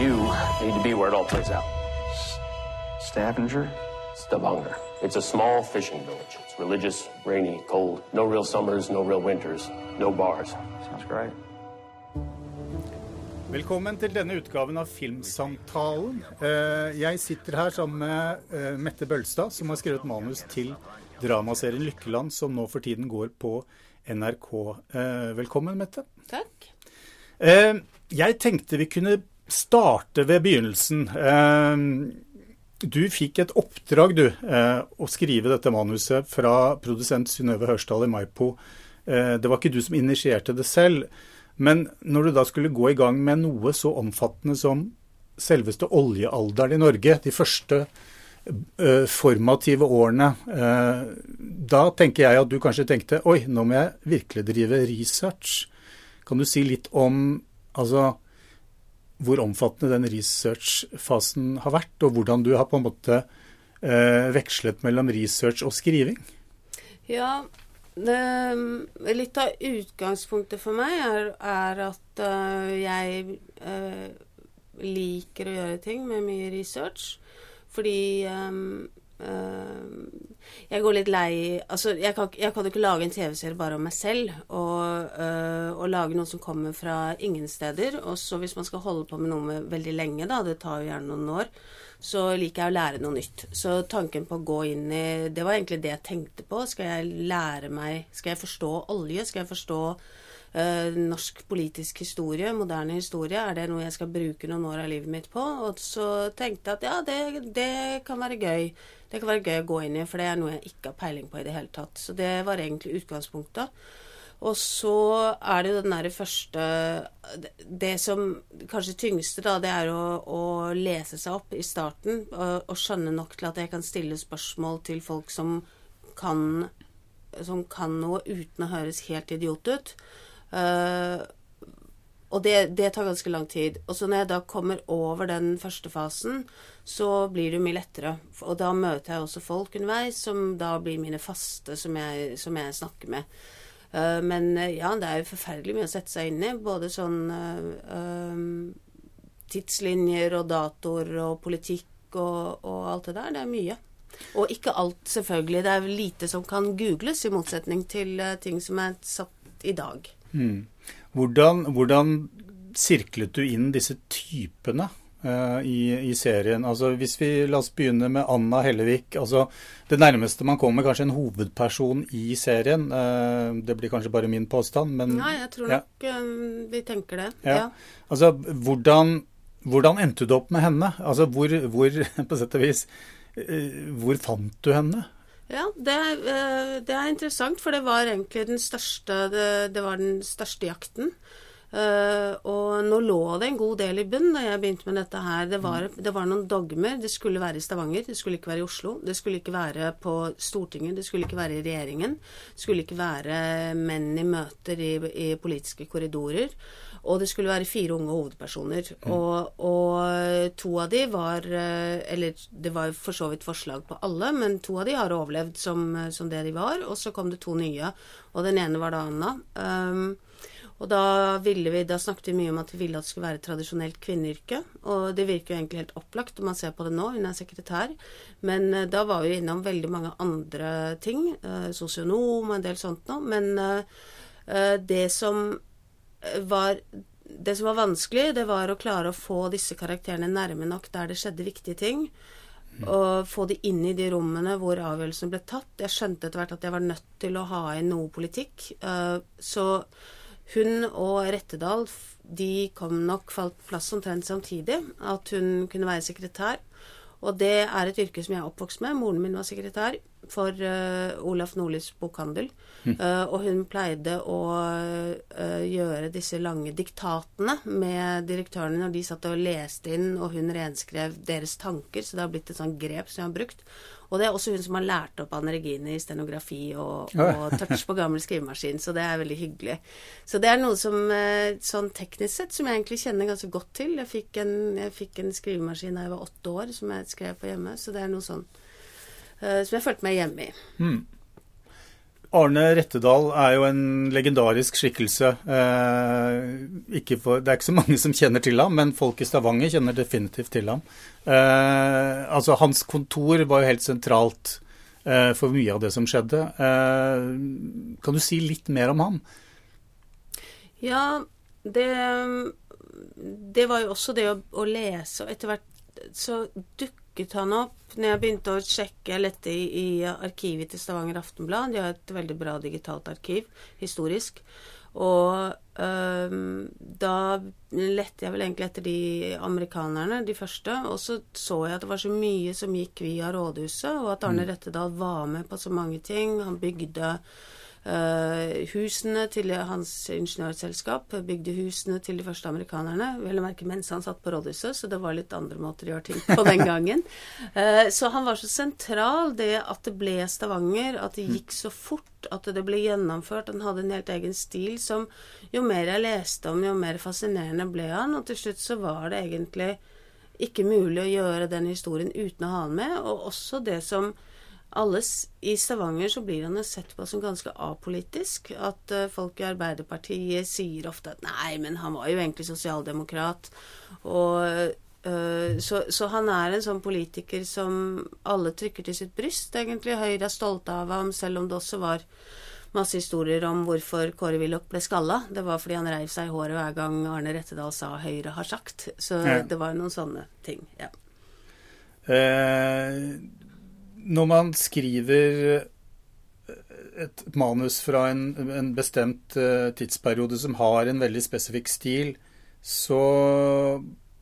You need to be where it all plays out. Stavanger? Stavanger. It's a small fishing village. It's religious, rainy, cold. No real summers, no real winters. No bars. Sounds great. Velkommen til denne utgaven av Filmsamtalen. Eh, Jeg sitter her sammen med eh, Mette Bølstad, som har skrevet manus til dramaserien 'Lykkeland', som nå for tiden går på NRK. Eh, Velkommen, Mette. Takk. Jeg tenkte vi kunne starte ved begynnelsen. Du fikk et oppdrag, du, å skrive dette manuset fra produsent Synnøve Hørsdal i Maipo. Det var ikke du som initierte det selv. Men når du da skulle gå i gang med noe så omfattende som selveste oljealderen i Norge, de første uh, formative årene, da tenker jeg at du kanskje tenkte oi, nå må jeg virkelig drive research. Kan du si litt om altså, hvor omfattende den researchfasen har vært, og hvordan du har på en måte uh, vekslet mellom research og skriving? Ja, det, litt av utgangspunktet for meg er, er at uh, jeg uh, liker å gjøre ting med mye research. Fordi um, uh, jeg går litt lei Altså, jeg kan, jeg kan ikke lage en TV-serie bare om meg selv og, og, lage noe som kommer fra ingen steder. Og så hvis man skal holde på med noe med veldig lenge, da, det tar jo gjerne noen år, så liker jeg å lære noe nytt. Så tanken på å gå inn i Det var egentlig det jeg tenkte på. Skal jeg lære meg Skal jeg forstå olje? Skal jeg forstå norsk politisk historie, moderne historie? Er det noe jeg skal bruke noen år av livet mitt på? Og så tenkte jeg at ja, det, det kan være gøy. Det kan være gøy å gå inn i, for det er noe jeg ikke har peiling på i det hele tatt. Så det var egentlig utgangspunktet. Og så er det jo den derre første Det som kanskje tyngste, da, det er å, å lese seg opp i starten og, og, skjønne nok til at jeg kan stille spørsmål til folk som kan, som kan noe uten å høres helt idiot ut. Uh, og det, det, tar ganske lang tid. Og så når jeg da kommer over den første fasen, så blir det jo mye lettere. Og da møter jeg også folk underveis som da blir mine faste, som jeg, som jeg snakker med. Uh, men uh, ja, det er jo forferdelig mye å sette seg inn i. Både sånn uh, tidslinjer og datoer og politikk og, og, alt det der. Det er mye. Og ikke alt, selvfølgelig. Det er lite som kan googles, i motsetning til ting som er satt i dag. Mm. Hvordan, hvordan sirklet du inn disse typene uh, i, i, serien? Altså hvis vi La oss begynne med Anna Hellevik. altså Det nærmeste man kommer kanskje en hovedperson i serien. Uh, det blir kanskje bare min påstand, men Nei, jeg tror nok ja. um, vi tenker det. Ja. ja. Altså, hvordan, hvordan endte du opp med henne? Altså, hvor, hvor på sett og vis Hvor fant du henne? Ja, det er, det er, interessant, for det var egentlig den største, det, det var den største jakten. Uh, og nå lå det en god del i bunn da jeg begynte med dette her. Det var, det var, noen dogmer. Det skulle være i Stavanger, det skulle ikke være i Oslo. Det skulle ikke være på Stortinget, det skulle ikke være i regjeringen. Det skulle ikke være menn i møter i, i politiske korridorer. Og det skulle være fire unge hovedpersoner. Mm. Og, og, to av de var eh, Eller det var for så vidt forslag på alle, men to av de har overlevd som, som det de var. Og så kom det to nye, og den ene var da Anna. Um, og da, ville vi, da snakket vi mye om at vi ville at det skulle være et tradisjonelt kvinneyrke. Og det virker jo egentlig helt opplagt når man ser på det nå, hun er sekretær. Men uh, da var vi innom veldig mange andre ting. Uh, sosionom og en del sånt noe. Men uh, det som var det som var vanskelig, det var å klare å få disse karakterene nærme nok der det skjedde viktige ting. Og få de inn i de rommene hvor avgjørelsen ble tatt. Jeg skjønte etter hvert at jeg var nødt til å ha inn noe politikk. Så hun og Rettedal de kom nok falt plass omtrent samtidig. At hun kunne være sekretær. Og det er et yrke som jeg er oppvokst med. Moren min var sekretær for uh, Olaf Nordlys bokhandel. Mm. Uh, og hun pleide å uh, gjøre disse lange diktatene med direktørene når de satt og leste inn, og hun renskrev deres tanker. Så det har blitt et sånt grep som jeg har brukt. Og det er også hun som har lært opp Anne Regine i stenografi og, og touch på gammel skrivemaskin, så det er veldig hyggelig. Så det er noe som sånn teknisk sett som jeg egentlig kjenner ganske godt til. Jeg fikk en, jeg fikk en skrivemaskin da jeg var åtte år, som jeg skrev på hjemme, så det er noe sånn uh, som jeg følte meg hjemme i. Mm. Arne Rettedal er jo en legendarisk skikkelse. Eh, for, det er ikke så mange som kjenner til ham, men folk i Stavanger kjenner definitivt til ham. Eh, altså, hans kontor var jo helt sentralt eh, for mye av det som skjedde. Eh, kan du si litt mer om ham? Ja, det, det var jo også det å, å lese, og etter hvert så dukket han opp når jeg begynte å sjekke lette i, i arkivet til Stavanger Aftenblad. De har et veldig bra digitalt arkiv, historisk. Og øhm, da lette jeg vel egentlig etter de amerikanerne, de første. Og så så jeg at det var så mye som gikk via rådhuset, og at Arne mm. Rettedal var med på så mange ting. Han bygde husene til hans ingeniørselskap bygde husene til de første amerikanerne. Vel å merke mens han satt på rådhuset, så det var litt andre måter å gjøre ting på den gangen. Uh, så han var så sentral, det at det ble Stavanger, at det gikk så fort, at det ble gjennomført. Han hadde en helt egen stil som jo mer jeg leste om, jo mer fascinerende ble han. Og til slutt så var det egentlig ikke mulig å gjøre den historien uten å ha han med. Og også det som alle I Stavanger så blir han sett på som ganske apolitisk. At uh, folk i Arbeiderpartiet sier ofte at nei, men han var jo egentlig sosialdemokrat. Og uh, så, så, han er en sånn politiker som alle trykker til sitt bryst, egentlig. Høyre er stolte av ham, selv om det også var masse historier om hvorfor Kåre Willoch ble skalla. Det var fordi han reiv seg i håret hver gang Arne Rettedal sa 'Høyre har sagt'. Så ja. det var noen sånne ting. ja. Eh, når man skriver et manus fra en, en bestemt uh, tidsperiode som har en veldig spesifikk stil, så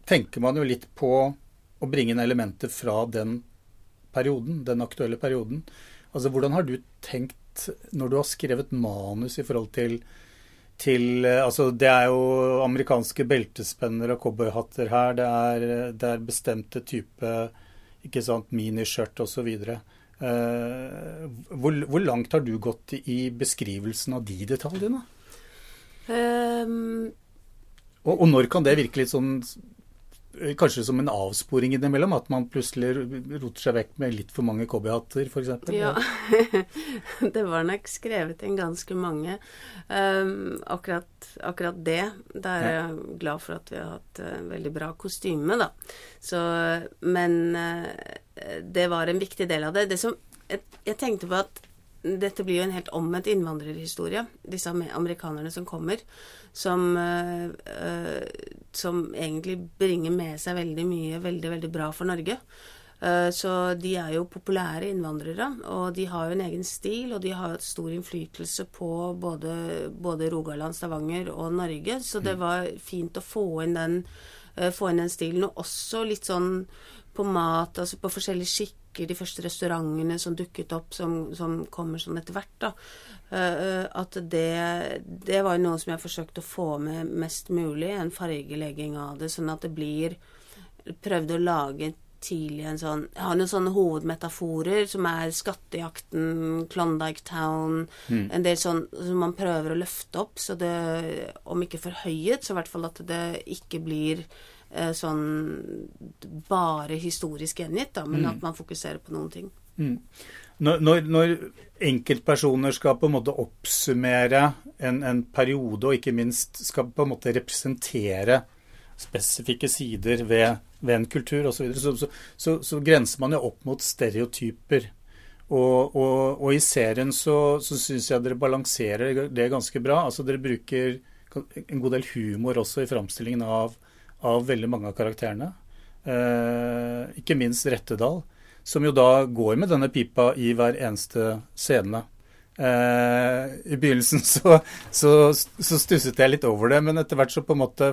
tenker man jo litt på å bringe inn elementer fra den perioden, den aktuelle perioden. Altså, Hvordan har du tenkt når du har skrevet manus i forhold til, til uh, altså Det er jo amerikanske beltespenner og cowboyhatter her. Det er, det er bestemte typer ikke sant, miniskjørt osv. Uh, hvor, hvor langt har du gått i beskrivelsen av de detaljene? Um, og, og, når kan det virke litt sånn Kanskje som en avsporing innimellom? At man plutselig roter seg vekk med litt for mange cowboyhatter, f.eks.? Ja. det var nok skrevet inn ganske mange. Um, akkurat, akkurat, det. Da er jeg glad for at vi har hatt uh, veldig bra kostyme, da. Så, men uh, det var en viktig del av det. det som, jeg, jeg tenkte på at dette blir jo en helt omvendt innvandrerhistorie. Disse amerikanerne som kommer, som, uh, som egentlig bringer med seg veldig mye veldig, veldig bra for Norge. Uh, så de er jo populære innvandrere, og de har jo en egen stil, og de har hatt stor innflytelse på både, både Rogaland, Stavanger og Norge, så det mm. var fint å få inn den, uh, få inn den stilen, og også litt sånn på mat, altså på forskjellige skikker, de første restaurantene som dukket opp, som, som kommer sånn etter hvert, da. Uh, at det, det var noe som jeg forsøkte å få med mest mulig, en fargelegging av det, sånn at det blir Prøvde å lage tidlig en sånn Jeg har noen sånne hovedmetaforer som er Skattejakten, Klondyke Town mm. En del sånn som man prøver å løfte opp, så det Om ikke forhøyet, så i hvert fall at det ikke blir Eh, sånn bare historisk gjengitt, da, men mm. at man fokuserer på noen ting. Mm. Når, når, når, enkeltpersoner skal på en måte oppsummere en, en, periode, og ikke minst skal på en måte representere spesifikke sider ved, ved en kultur osv., så, så, så, så, grenser man jo opp mot stereotyper. Og, og, og i serien så, så syns jeg dere balanserer det ganske bra. Altså Dere bruker en god del humor også i framstillingen av av veldig mange av karakterene. Eh, ikke minst Rettedal, som jo da går med denne pipa i hver eneste scene. Eh, I begynnelsen så, så, så, stusset jeg litt over det, men etter hvert så på en måte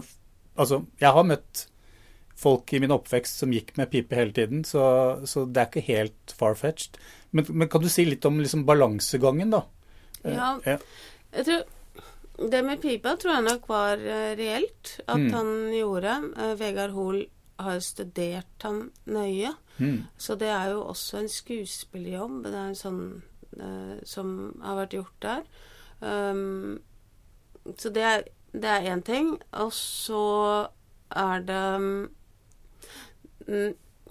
Altså, jeg har møtt folk i min oppvekst som gikk med pipe hele tiden, så, så det er ikke helt far-fetched. Men, men, kan du si litt om liksom balansegangen, da? Eh, ja. Jeg tror det med pipa tror jeg nok var uh, reelt at mm. han gjorde. Uh, Vegard Hoel har studert han nøye. Mm. Så det er jo også en skuespillerjobb. Det er en sånn uh, som har vært gjort der. Um, så det er, det er én ting. Og så er det um,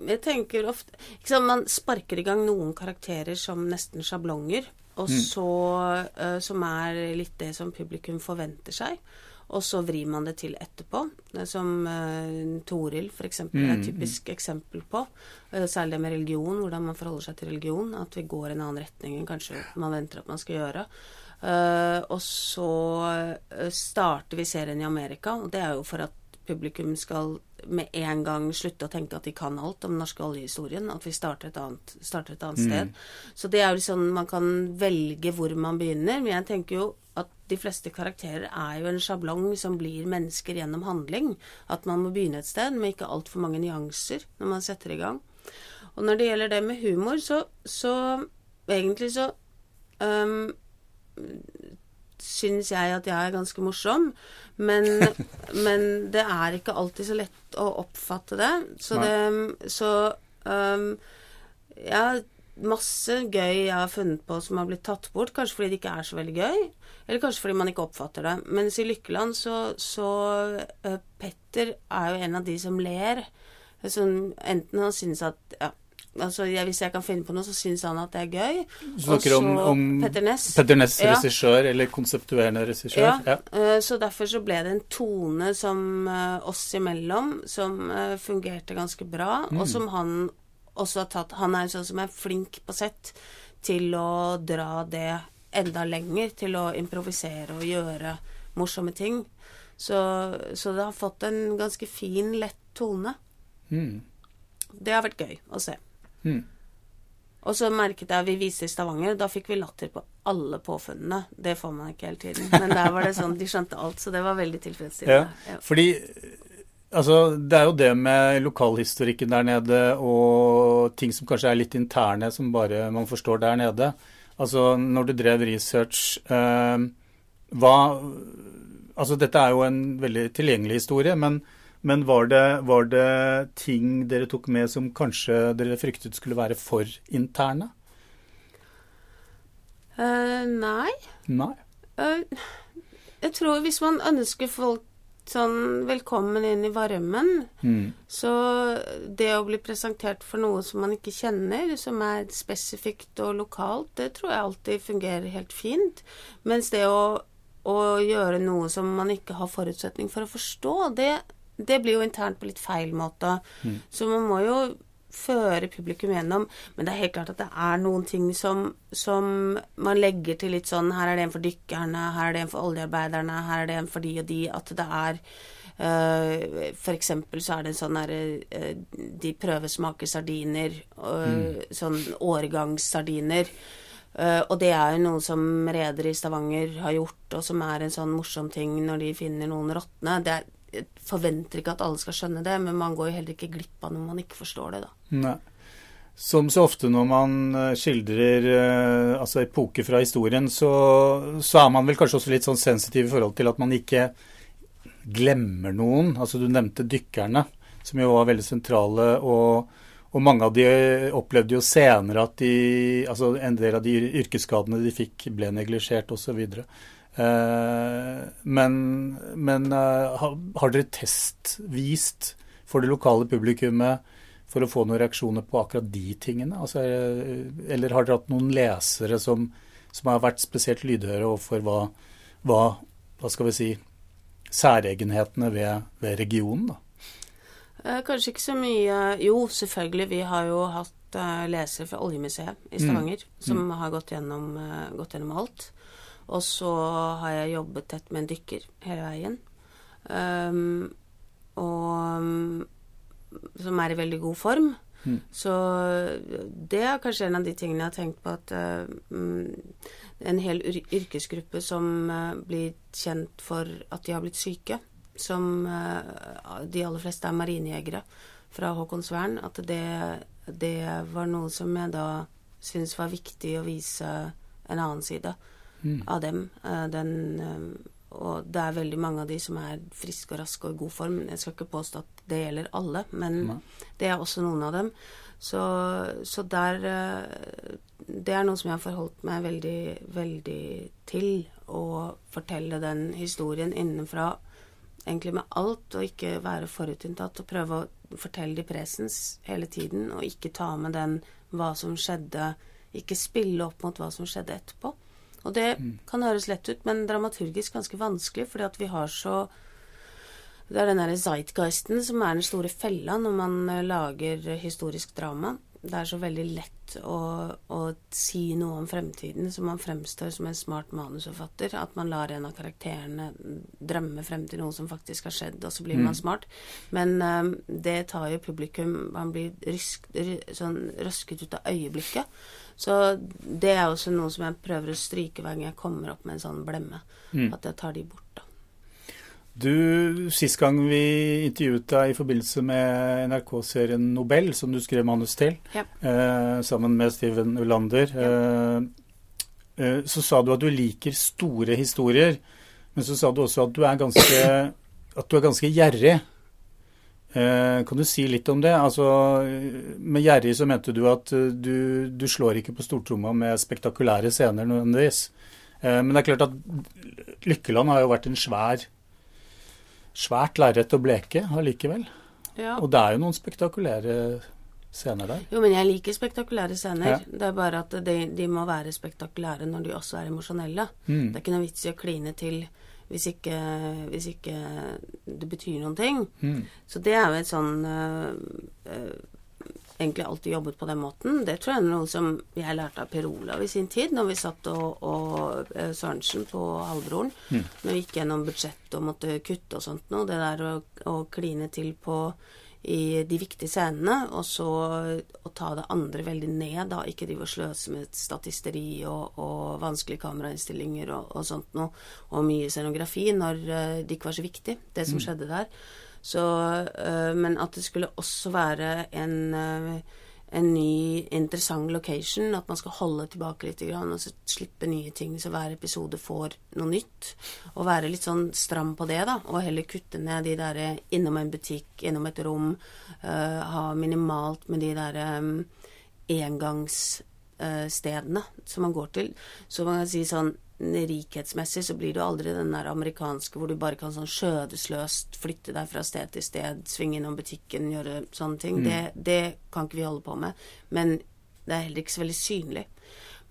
Jeg tenker ofte sant, Man sparker i gang noen karakterer som nesten sjablonger. Og så, eh, som er litt det som publikum forventer seg. Og så vrir man det til etterpå, som uh, Toril f.eks. er et typisk eksempel på. Uh, særlig det med religion, hvordan man forholder seg til religion. At vi går i en annen retning enn kanskje man venter at man skal gjøre. Uh, og så starter vi serien i Amerika, og det er jo for at publikum skal med en gang slutte å tenke at de kan alt om den norske oljehistorien. At vi starter et annet, starter et annet mm. sted. Så det er jo sånn man kan velge hvor man begynner. Men jeg tenker jo at de fleste karakterer er jo en sjablong som blir mennesker gjennom handling. At man må begynne et sted med ikke altfor mange nyanser når man setter i gang. Og når det gjelder det med humor, så, så egentlig så um, syns jeg at jeg er ganske morsom. Men, men, det er ikke alltid så lett å oppfatte det. Så det Så um, ja, masse gøy jeg har funnet på som har blitt tatt bort. Kanskje fordi det ikke er så veldig gøy, eller kanskje fordi man ikke oppfatter det. Mens i Lykkeland så, så uh, Petter er jo en av de som ler. Sånn, enten han synes at ja, Altså, jeg, Hvis jeg kan finne på noe, så syns han at det er gøy. Du snakker om, om Petter Ness. Petter Ness, ja. regissør, eller konseptuerende regissør. Ja, ja. Uh, så derfor så ble det en tone som uh, oss imellom som uh, fungerte ganske bra, mm. og som han også har tatt Han er jo sånn som er flink på sett til å dra det enda lenger, til å improvisere og gjøre morsomme ting. Så, så det har fått en ganske fin, lett tone. Mm. Det har vært gøy å se. Mm. Og så merket jeg at vi viste i Stavanger, da fikk vi latter på alle påfunnene. Det får man ikke hele tiden. Men der var det sånn, de skjønte alt, så det var veldig tilfredsstillende. Ja, fordi altså, det er jo det med lokalhistorikken der nede og ting som kanskje er litt interne, som bare man forstår der nede. Altså, når du drev research, eh, hva Altså, dette er jo en veldig tilgjengelig historie, men men var det, var det, ting dere tok med som kanskje dere fryktet skulle være for interne? Uh, nei. Nei. Uh, jeg tror hvis man ønsker folk sånn velkommen inn i varmen, mm. så det å bli presentert for noe som man ikke kjenner, som er spesifikt og lokalt, det tror jeg alltid fungerer helt fint. Mens det å, å gjøre noe som man ikke har forutsetning for å forstå, det det blir jo internt på litt feil måte. Mm. Så man må jo føre publikum gjennom. Men det er helt klart at det er noen ting som, som, man legger til litt sånn Her er det en for dykkerne, her er det en for oljearbeiderne, her er det en for de og de. At det er uh, For eksempel så er det en sånn derre uh, De prøvesmaker sardiner. Uh, mm. Sånn årgangssardiner. Uh, og det er jo noe som redere i Stavanger har gjort, og som er en sånn morsom ting når de finner noen råtne. Det forventer ikke at alle skal skjønne det, men man går jo heller ikke glipp av når man ikke forstår det, da. Nei. Som så ofte når man eh, skildrer eh, altså epoker fra historien, så, så, er man vel kanskje også litt sånn sensitiv i forhold til at man ikke glemmer noen. Altså du nevnte dykkerne, som jo var veldig sentrale. og og mange av de opplevde jo senere at de, altså en del av de yrkesskadene de fikk, ble neglisjert osv. Eh, men, men eh, har dere testvist for det lokale publikummet for å få noen reaksjoner på akkurat de tingene? Altså, eh, eller har dere hatt noen lesere som, som har vært spesielt lydhøre overfor hva, hva, hva skal vi si, særegenhetene ved, ved regionen? da? Kanskje ikke så mye Jo, selvfølgelig. Vi har jo hatt lesere fra Oljemuseet i Stavanger mm. som mm. har gått gjennom, gått gjennom alt. Og så har jeg jobbet tett med en dykker hele veien. Um, og som er i veldig god form. Mm. Så det er kanskje en av de tingene jeg har tenkt på at uh, en hel yrkesgruppe som uh, blir kjent for at de har blitt syke, som uh, de aller fleste er marinejegere fra Håkonsvern, at det, det var noe som jeg da syntes var viktig å vise en annen side mm. av dem. Eh, den, eh, og det er veldig mange av de som er friske og raske og i god form. Jeg skal ikke påstå at det gjelder alle, men mm. det er også noen av dem. Så, så, der eh, Det er noe som jeg har forholdt meg veldig, veldig til. Å fortelle den historien innenfra egentlig med alt, og ikke være forutinntatt. Og prøve å fortelle de presens hele tiden, og ikke ta med den hva som skjedde Ikke spille opp mot hva som skjedde etterpå. Og det kan høres lett ut, men dramaturgisk ganske vanskelig, fordi at vi har så Det er den derre zeitgeisten som er den store fella når man eh, lager historisk drama. Det er så veldig lett å, å si noe om fremtiden så man fremstår som en smart manusforfatter. At man lar en av karakterene drømme frem til noe som faktisk har skjedd, og så blir man smart. Men um, det tar jo publikum Man blir rysk, ry- sånn røsket ut av øyeblikket. Så det er også noe som jeg prøver å stryke hver gang jeg kommer opp med en sånn blemme. At jeg tar de bort, da. Du, Sist gang vi intervjuet deg i forbindelse med NRK-serien Nobel, som du skrev manus til, Ja. eh, sammen med Steven Ulander, ja. eh, så sa du at du liker store historier. Men så sa du også at du er ganske, du er ganske gjerrig. Eh, kan du si litt om det? Altså, eh, med gjerrig så mente du at eh, du, du slår ikke på stortromma med spektakulære scener nødvendigvis. Eh, men det er klart at Lykkeland har jo vært en svær svært lerret å bleke allikevel. Ja. Og det er jo noen spektakulære scener der. Jo, men jeg liker spektakulære scener. Ja. Det er bare at de, de må være spektakulære når de også er emosjonelle. Mm. Det er ikke noe vits i å kline til hvis ikke, hvis ikke det betyr noen ting. Mm. Så det er jo et sånn øh, øh, Egentlig alltid jobbet på den måten. Det tror jeg er noe som jeg lærte av Per Olav i sin tid, når vi satt og, og øh, Sørensen på Halvbroren. Når vi gikk gjennom budsjett og måtte kutte og sånt noe. Det der å, å kline til på i de viktige scenene, og så å ta det andre veldig ned, da. Ikke drive og sløse med statisteri og, og vanskelige kamerainnstillinger og, og sånt noe, og mye scenografi når eh, det ikke var så viktig, det som skjedde der. Så, eh, men at det skulle også være en, eh, en ny, interessant location, at man skal holde tilbake litt og så slippe nye ting, så hver episode får noe nytt. Og være litt sånn stram på det, da, og heller kutte ned de der innom en butikk, innom et rom, Uh, ha minimalt med de der um, engangsstedene som man går til. Så man kan si sånn rikhetsmessig så blir du aldri den der amerikanske hvor du bare kan sånn skjødesløst flytte deg fra sted til sted, svinge innom butikken, gjøre sånne ting. Det, det kan ikke vi holde på med. Men det er heller ikke så veldig synlig.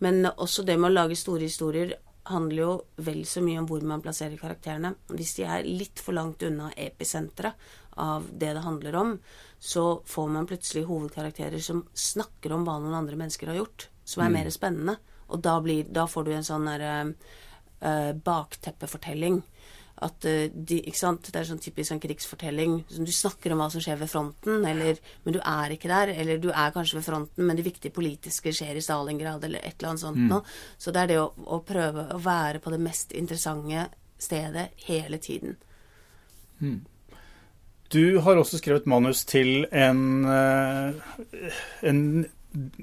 Men også det med å lage store historier handler jo vel så mye om hvor man plasserer karakterene. Hvis de er litt for langt unna episenteret av det det handler om, så får man plutselig hovedkarakterer som snakker om hva noen andre mennesker har gjort, som er mer spennende. Og da, blir, da får du en sånn derre uh, bakteppefortelling. At eh, de, ikke sant? Det er sånn typisk sånn krigsfortelling. Som du snakker om hva som skjer ved fronten, eller, men du er ikke der. Eller du er kanskje ved fronten, men det viktige politiske skjer i Stalingrad, eller et eller annet sånt noe. Så det er det å, å prøve å være på det mest interessante stedet hele tiden. Du har også skrevet manus til en, eh, en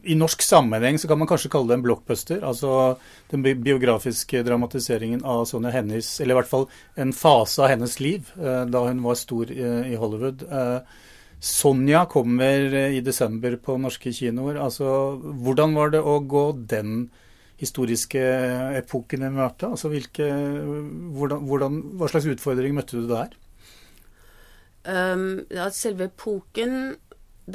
I norsk sammenheng så kan man kanskje kalle det en blockbuster. Altså den biografiske dramatiseringen av Sonja Hennies Eller i hvert fall en fase av hennes liv eh, da hun var stor eh, i Hollywood. Eh, Sonja kommer i desember på norske kinoer. Altså, hvordan var det å gå den historiske epoken i møte? Altså, hvilke, hvordan, hvordan, hva slags utfordring møtte du der? Um, ja, selve epoken,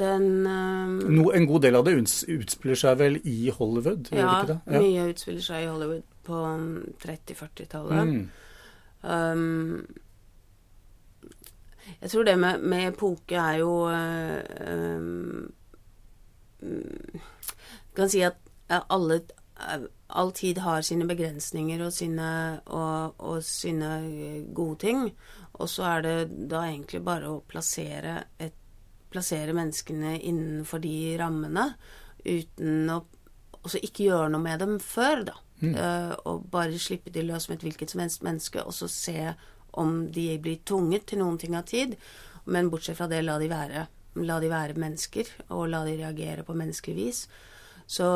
den um, No, en god del av det utspiller seg vel i Hollywood? Ja, det Ja, mye utspiller seg i Hollywood på um, 30-40-tallet. Mm. Um, jeg tror det med, med epoke er jo uh, um, Kan si at uh, alle uh, All tid har sine begrensninger og sine, og, og sine uh, gode ting. Og så er det da egentlig bare å plassere, et, plassere menneskene innenfor de rammene uten å ikke gjøre noe med dem før, da. Eh, og bare slippe de løs med et hvilket som helst menneske, og så se om de blir tvunget til noen ting av tid. Men bortsett fra det, la de være, la de være mennesker, og la de reagere på menneskelig vis. Så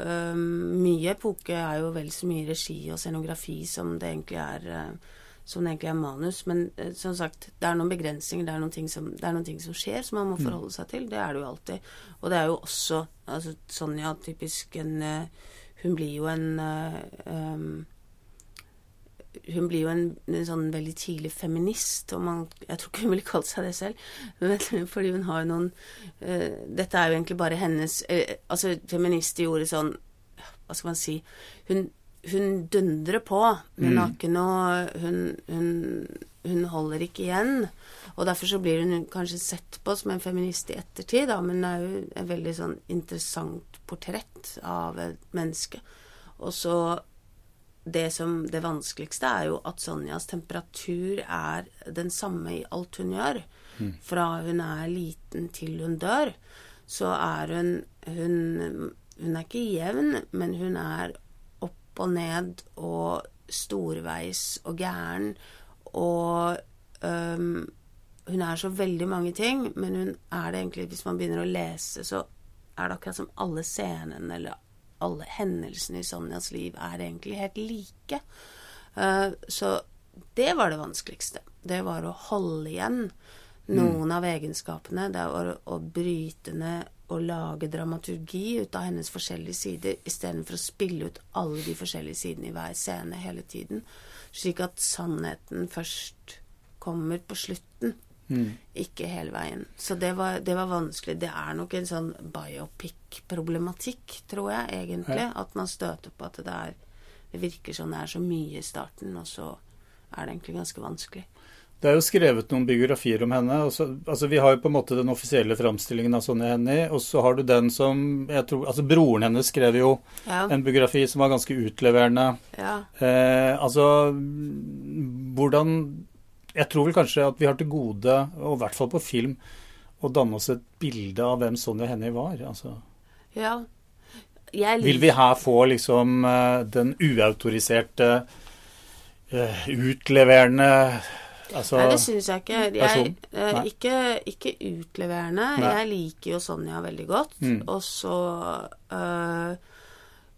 eh, mye epoke er jo vel så mye regi og scenografi som det egentlig er eh, som det egentlig er manus. Men eh, som sagt, det er noen begrensninger, det er noen, som, det er noen ting som skjer som man må forholde seg til. Det er det jo alltid. Og det er jo også altså, Sonja typisk en eh, Hun blir jo en um, hun blir jo en, en sånn veldig tidlig feminist, og man, jeg tror ikke hun ville kalt seg det selv. Men, fordi hun har jo noen uh, Dette er jo egentlig bare hennes uh, Altså, feminist i ordet sånn Hva skal man si Hun, hun dundrer på. Hun ikke noe hun, hun, hun holder ikke igjen. Og derfor så blir hun kanskje sett på som en feminist i ettertid, da, men det er jo et veldig sånn interessant portrett av et menneske. Og så det som det vanskeligste er jo at Sonjas temperatur er den samme i alt hun gjør. Fra hun er liten til hun dør, så er hun Hun, hun er ikke jevn, men hun er opp og ned og storveis og gæren. Og um, hun er så veldig mange ting, men hun er det egentlig Hvis man begynner å lese, så er det akkurat som alle scenene eller alle hendelsene i Sonjas liv er egentlig helt like. Uh, så det var det vanskeligste. Det var å holde igjen noen av egenskapene. Det var å, å bryte ned og lage dramaturgi ut av hennes forskjellige sider, istedenfor å spille ut alle de forskjellige sidene i hver scene hele tiden. Slik at sannheten først kommer på slutten. Ikke hele veien. Så det var, det var vanskelig. Det er nok en sånn biopic-problematikk, tror jeg egentlig. At man støter på at det er Det virker som det er så mye i starten, og så er det egentlig ganske vanskelig. Det er jo skrevet noen biografier om henne. så- altså Vi har jo på en måte den offisielle framstillingen av Sonja Hennie, og så har du den som jeg tror, altså Broren hennes skrev jo Ja. en biografi som var ganske utleverende. ja. Eh, altså hvordan Jeg tror vel kanskje at vi har til gode, og i hvert fall på film, å danne oss et bilde av hvem Sonja Hennie var. altså. ja. Vil vi her få liksom eh, den uautoriserte, eh, utleverende altså, Nei, det syns jeg ikke. Jeg, eh, ikke, ikke utleverende. Nei. Jeg liker jo Sonja veldig godt. Mm. Og så øh,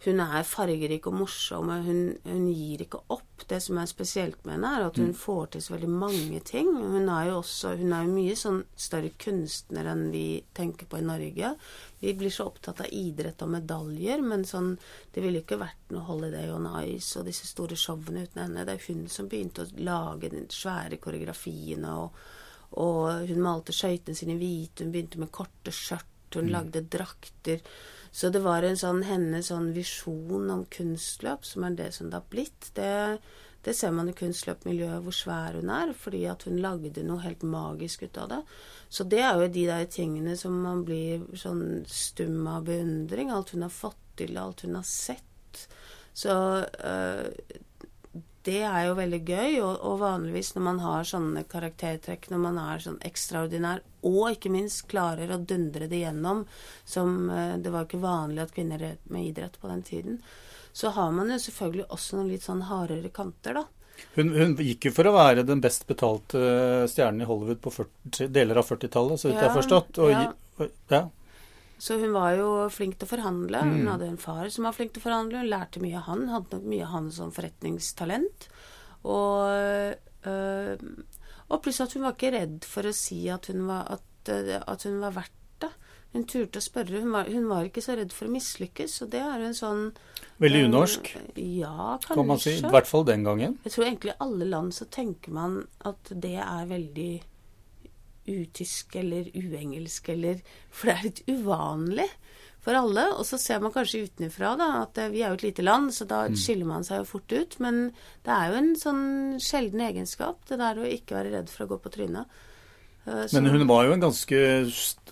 Hun er fargerik og morsom, og hun, hun gir ikke opp. Det som er spesielt med henne, er at Mm. hun får til så veldig mange ting. Hun er jo også Hun er jo mye sånn større kunstner enn vi tenker på i Norge. Vi blir så opptatt av idrett og medaljer, men sånn Det ville ikke vært noe Holiday on Ice og disse store showene uten henne. Det er hun som begynte å lage de svære koreografiene, og, og hun malte skøytene sine hvite, hun begynte med korte skjørt, hun lagde drakter. Så det var en sånn hennes sånn visjon om kunstløp, som er det som det har blitt. Det, det ser man i kunstløpmiljøet hvor svær hun er, fordi at hun lagde noe helt magisk ut av det. Så det er jo de der tingene som man blir sånn stum av beundring. Alt hun har fått til, alt hun har sett. Så øh, det er jo veldig gøy, og, og vanligvis når man har sånne karaktertrekk, når man er sånn ekstraordinær, og ikke minst klarer å dundre det gjennom, som eh, Det var ikke vanlig at kvinner drev med idrett på den tiden. Så har man jo selvfølgelig også noen litt sånn hardere kanter, da. Hun, hun gikk jo for å være den best betalte stjernen i Hollywood på 40, deler av 40-tallet, så vidt jeg har forstått. Og, ja. og, ja. Så hun var jo flink til å forhandle. Hun Mm. hadde en far som var flink til å forhandle. Hun lærte mye av han. Hadde nok mye av han som forretningstalent. Og, øh, og pluss at hun var ikke redd for å si at hun var, at, øh, at hun var verdt det. Hun turte å spørre. Hun var, hun var ikke så redd for å mislykkes. Og det er jo en sånn Veldig øh, unorsk, Ja, kanskje. kan man si. I hvert fall den gangen. Jeg tror egentlig i alle land så tenker man at det er veldig utysk eller uengelsk eller For det er litt uvanlig for alle. Og så ser man kanskje utenfra da, at eh, vi er jo et lite land, så da skiller man seg jo fort ut. Men det er jo en sånn sjelden egenskap, det der å ikke være redd for å gå på trynet. Eh, så- Men hun var jo en ganske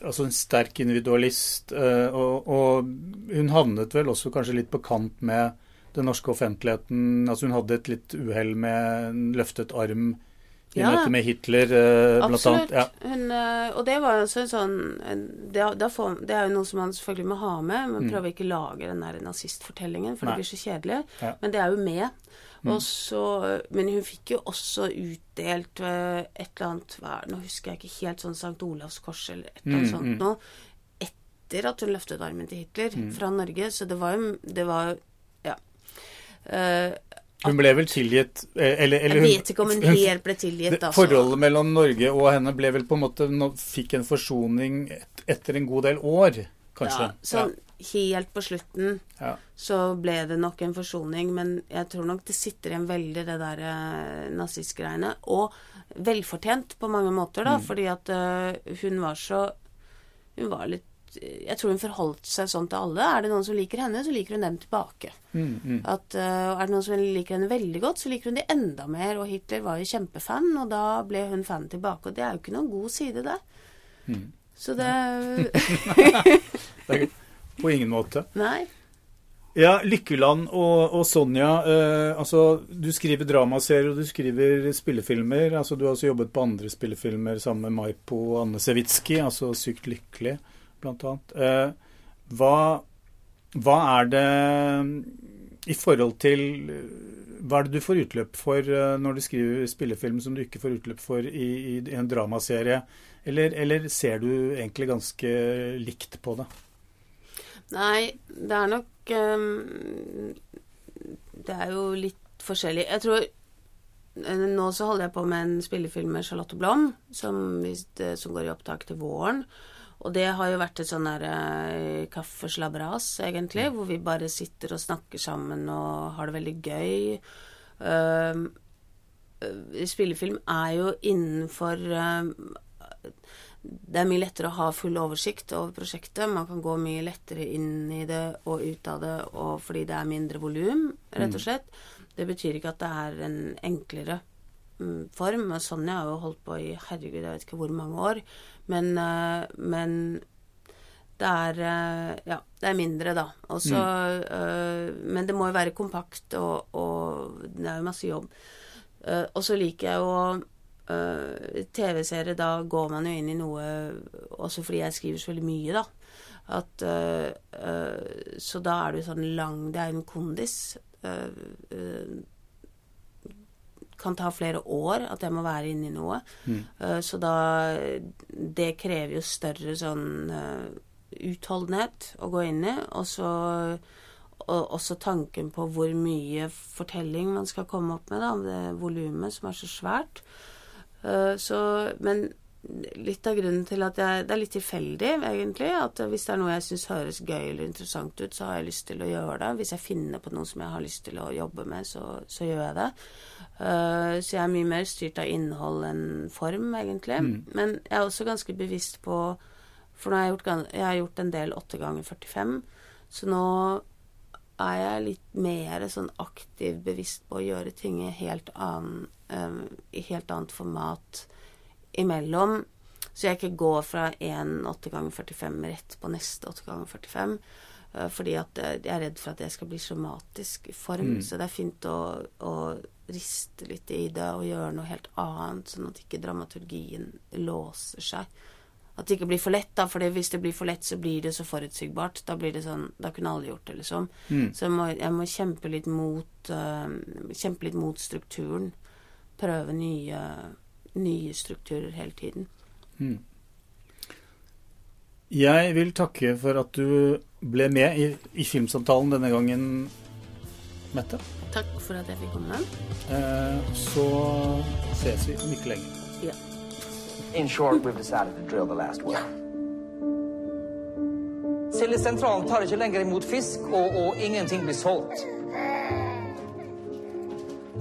altså en sterk individualist, eh, og, og hun havnet vel også kanskje litt på kant med den norske offentligheten. Altså hun hadde et litt uhell med en løftet arm i Ja. møte med Hitler, eh, blant annet. Ja. Hun, øh, og det var altså også en sånn det, det er jo noe som man selvfølgelig må ha med. Men prøver ikke å lage den der nazistfortellingen, for Nei. det blir så kjedelig. Ja. Men det er jo med. Og så, men hun fikk jo også utdelt øh, et eller annet hva, Nå husker jeg ikke helt sånn St. Olavs kors eller et eller annet Mm, sånt noe. Etter at hun løftet armen til Hitler fra Norge. Så det var jo Det var Ja. Eh, Hun ble vel tilgitt eh, eller, eller jeg vet ikke om hun helt ble tilgitt, altså. Forholdet mellom Norge og henne ble vel på en måte Fikk en forsoning et, etter en god del år, kanskje. Ja, sånn helt på slutten Ja. så ble det nok en forsoning, men jeg tror nok det sitter igjen veldig det der eh, nazistgreiene. Og velfortjent på mange måter, Mm. fordi at uh, hun var så Hun var litt Jeg tror hun forholdt seg sånn til alle. Er det noen som liker henne, så liker hun dem tilbake. At, uh, er det noen som liker henne veldig godt, så liker hun de enda mer. Og Hitler var jo kjempefan, og da ble hun fan tilbake. Og det er jo ikke noen god side, det. Så det på ingen måte. Nei. Ja, Lykkeland og, og Sonja. Eh, altså, du skriver dramaserier og du skriver spillefilmer. Altså, du har også jobbet på andre spillefilmer sammen med Maipo og Anne Sewitsky, altså 'Sykt lykkelig', annet. Eh, hva, hva er det i forhold til Hva er det du får utløp for eh, når du skriver spillefilm som du ikke får utløp for i, i en dramaserie? Eller, eller ser du egentlig ganske likt på det? Nei, det er nok um, Det er jo litt forskjellig. Jeg tror eh, Nå så holder jeg på med en spillefilm med Charlotte Blom, som, som går i opptak til våren. Og det har jo vært et sånn der uh, kaffeslabberas, egentlig, hvor vi bare sitter og snakker sammen og har det veldig gøy. Eh, spillefilm er jo innenfor uh, det er mye lettere å ha full oversikt over prosjektet. Man kan gå mye lettere inn i det og ut av det og fordi det er mindre volum, rett og slett. Det betyr ikke at det er en enklere mm, form. Sonja har jo holdt på i herregud, jeg vet ikke hvor mange år. Men, eh, men det er eh, Ja, det er mindre, da. Også, mm. eh, men det må jo være kompakt, og, og det er jo masse jobb. Og så liker jeg jo TV-seere, da går man jo inn i noe Også fordi jeg skriver så veldig mye, da. At, uh, uh, så da er det jo sånn lang Det er jo en kondis. Uh, kan ta flere år at jeg må være inne i noe. Uh, så da Det krever jo større sånn uh, utholdenhet å gå inn i. Og så og også tanken på hvor mye fortelling man skal komme opp med, da, det volumet som er så svært. Uh, Så, men litt av grunnen til at jeg Det er litt tilfeldig, egentlig. At hvis det er noe jeg syns høres gøy eller interessant ut, så har jeg lyst til å gjøre det. Hvis jeg finner på noe som jeg har lyst til å jobbe med, så, så gjør jeg det. Uh, Så jeg er mye mer styrt av innhold enn form, egentlig. Men jeg er også ganske bevisst på For nå har jeg gjort, jeg har gjort en del 8 ganger 45, så nå er jeg litt mer sånn aktiv bevisst på å gjøre ting i helt annen um, i helt annet format imellom. Så jeg ikke går fra én 8 ganger 45 rett på neste 8 ganger 45. eh, fordi at eh, jeg er redd for at jeg skal bli somatisk i form. Så det er fint å, å riste litt i det og gjøre noe helt annet, sånn at ikke dramaturgien låser seg. At det ikke blir for lett, da, for hvis det blir for lett, så blir det så forutsigbart. Da blir det sånn Da kunne alle gjort det, liksom. Så jeg må, jeg må kjempe litt mot uh, Kjempe litt mot strukturen. Prøve nye, nye strukturer hele tiden. Jeg vil takke for at du ble med i, i Filmsamtalen denne gangen, Mette. Takk for at jeg fikk komme. Eh, så ses vi om ikke lenge. Ja. In short, we've decided to drill the last well. Sildesentralen tar ikke lenger imot fisk, og, og ingenting blir solgt.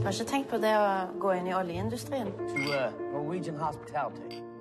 Kanskje tenk på det å gå inn i oljeindustrien. To uh.